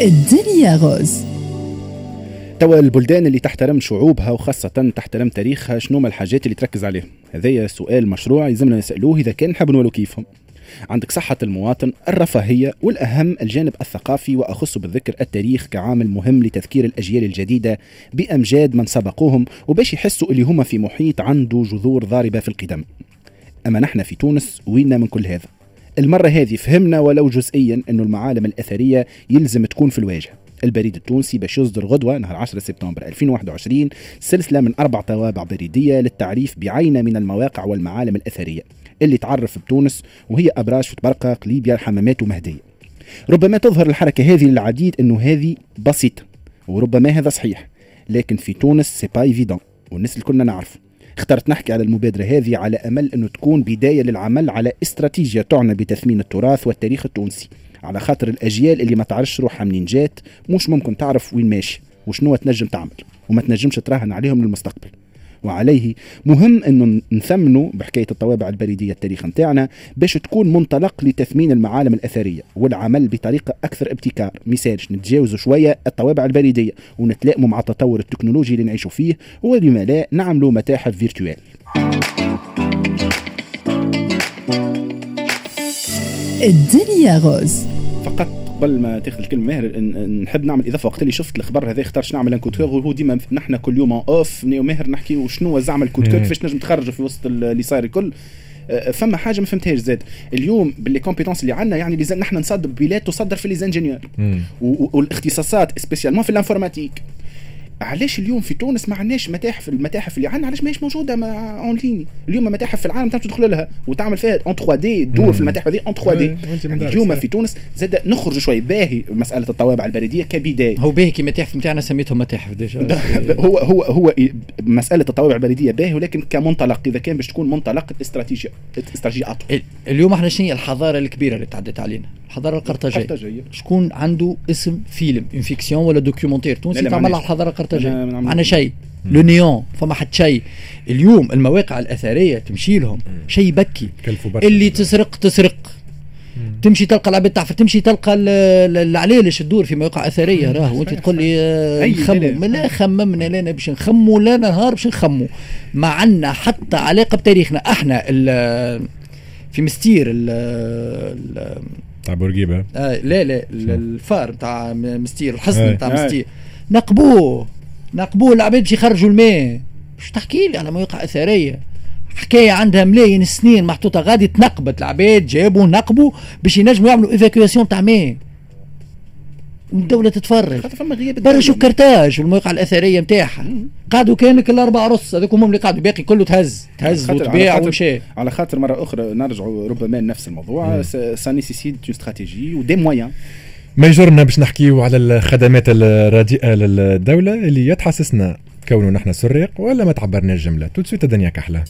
الدنيا غوز. توا البلدان اللي تحترم شعوبها وخاصة تحترم تاريخها شنو ما الحاجات اللي تركز عليهم؟ هذايا سؤال مشروع يلزمنا نسألوه إذا كان نحب نولو كيفهم. عندك صحة المواطن الرفاهية والأهم الجانب الثقافي وأخص بالذكر التاريخ كعامل مهم لتذكير الأجيال الجديدة بأمجاد من سبقوهم وباش يحسوا اللي هما في محيط عنده جذور ضاربة في القدم. أما نحن في تونس وينا من كل هذا؟ المرة هذه فهمنا ولو جزئيا أنه المعالم الأثرية يلزم تكون في الواجهة. البريد التونسي باش يصدر غدوة نهار 10 سبتمبر 2021 سلسلة من أربع طوابع بريدية للتعريف بعينة من المواقع والمعالم الأثرية اللي تعرف بتونس وهي أبراج في طبرقة قليبية الحمامات ومهدية. ربما تظهر الحركة هذه للعديد أنه هذه بسيطة وربما هذا صحيح لكن في تونس c'est pas évident والناس اللي كنا نعرف اخترت نحكي على المبادرة هذه على أمل أنه تكون بداية للعمل على استراتيجية تعنى بتثمين التراث والتاريخ التونسي. على خاطر الأجيال اللي ما تعرفش روحها منين جات مش ممكن تعرف وين ماشي وشنو تنجم تعمل وما تنجمش تراهن عليهم للمستقبل. وعليه. مهم انه نثمنوا بحكاية الطوابع البريدية التاريخ نتاعنا باش تكون منطلق لتثمين المعالم الأثرية والعمل بطريقة أكثر ابتكار. مثالش نتجاوزوا شوية الطوابع البريدية ونتلائموا مع التطور التكنولوجي اللي نعيشوا فيه ولما لا نعملوا متاحف virtuels. الدنيا Rose. فقط قبل ما تاخذ الكلمة ماهر نحب نعمل إضافة وقت اللي شفت الخبر هذا اخترت نعمل un code وهو ديما نحن كل يوم off ماهر نحكي وشنو زعما الكود كيفاش نجم تخرجوا في وسط اللي صاير الكل. أه، فما حاجة ما فهمتهاش زاد. اليوم ب les compétences اللي عندنا يعني نحن نصدر بلاد تصدر في les ingénieurs والاختصاصات spécialement في ال informatique علاش اليوم في تونس ما عندناش متاحف المتاحف اللي عندنا؟ علاش ماهيش موجودة en ligne اليوم متاحف في العالم تدخل لها وتعمل فيها en 3D تدور في المتاحف هذه en 3D اليوم في تونس زاد نخرج شوي باهي مسألة الطوابع البريديه كبداية. هو باهي كي متاحف نتاعنا سميتهم متاحف déjà. هو هو هو مسألة الطوابع البريديه باهي ولكن كمنطلق إذا كان باش تكون منطلق استراتيجيه استراتيجيه أطول. اليوم إحنا شنو الحضارة الكبيرة اللي تعدت علينا. الحضارة القرطاجيه شكون عنده اسم فيلم en fiction ولا documentaire تونسي تعمل على الحضارة القرطاجيه معنا شيء. le néant فما حد شيء. اليوم المواقع الأثرية تمشي لهم. شيء يبكي اللي تسرق تسرق. تمشي تلقى العباد تعرف تمشي تلقى العلالش تدور في مواقع أثرية. راه وانت تقول لي آه، نخمم. لا خممنا لنا باش نخموا لا نهار باش نخموا ما عندنا حتى علاقة بتاريخنا. إحنا في مستير تاع بورقيبة. آه لا لا ال phare تاع مستير الحصن تاع مستير. نقبوه. نقبوه العباد باش يخرجوا الماء. باش تحكي لي على مواقع أثرية. حكاية عندها ملايين السنين محطوطة غادي تنقبت. العباد جابوا نقبوا باش ينجموا يعملوا évacuation تاع ماء. الدولة تتفرج. برا شوف كرتاج والمواقع الأثرية نتاعها قعدوا كانك الاربع رص. هذوك هم اللي قعدوا. باقي كله تهز. تهز وتبيع ومشى. على خاطر مرة أخرى نرجعوا ربما لنفس الموضوع. ça nécessite une stratégie و des moyens ما يجرنا باش نحكيو على الخدمات الرديئة للدولة اللي يتحسسنا كونه نحن سريق ولا ما تعبرناش جملة. تو الدنيا كحله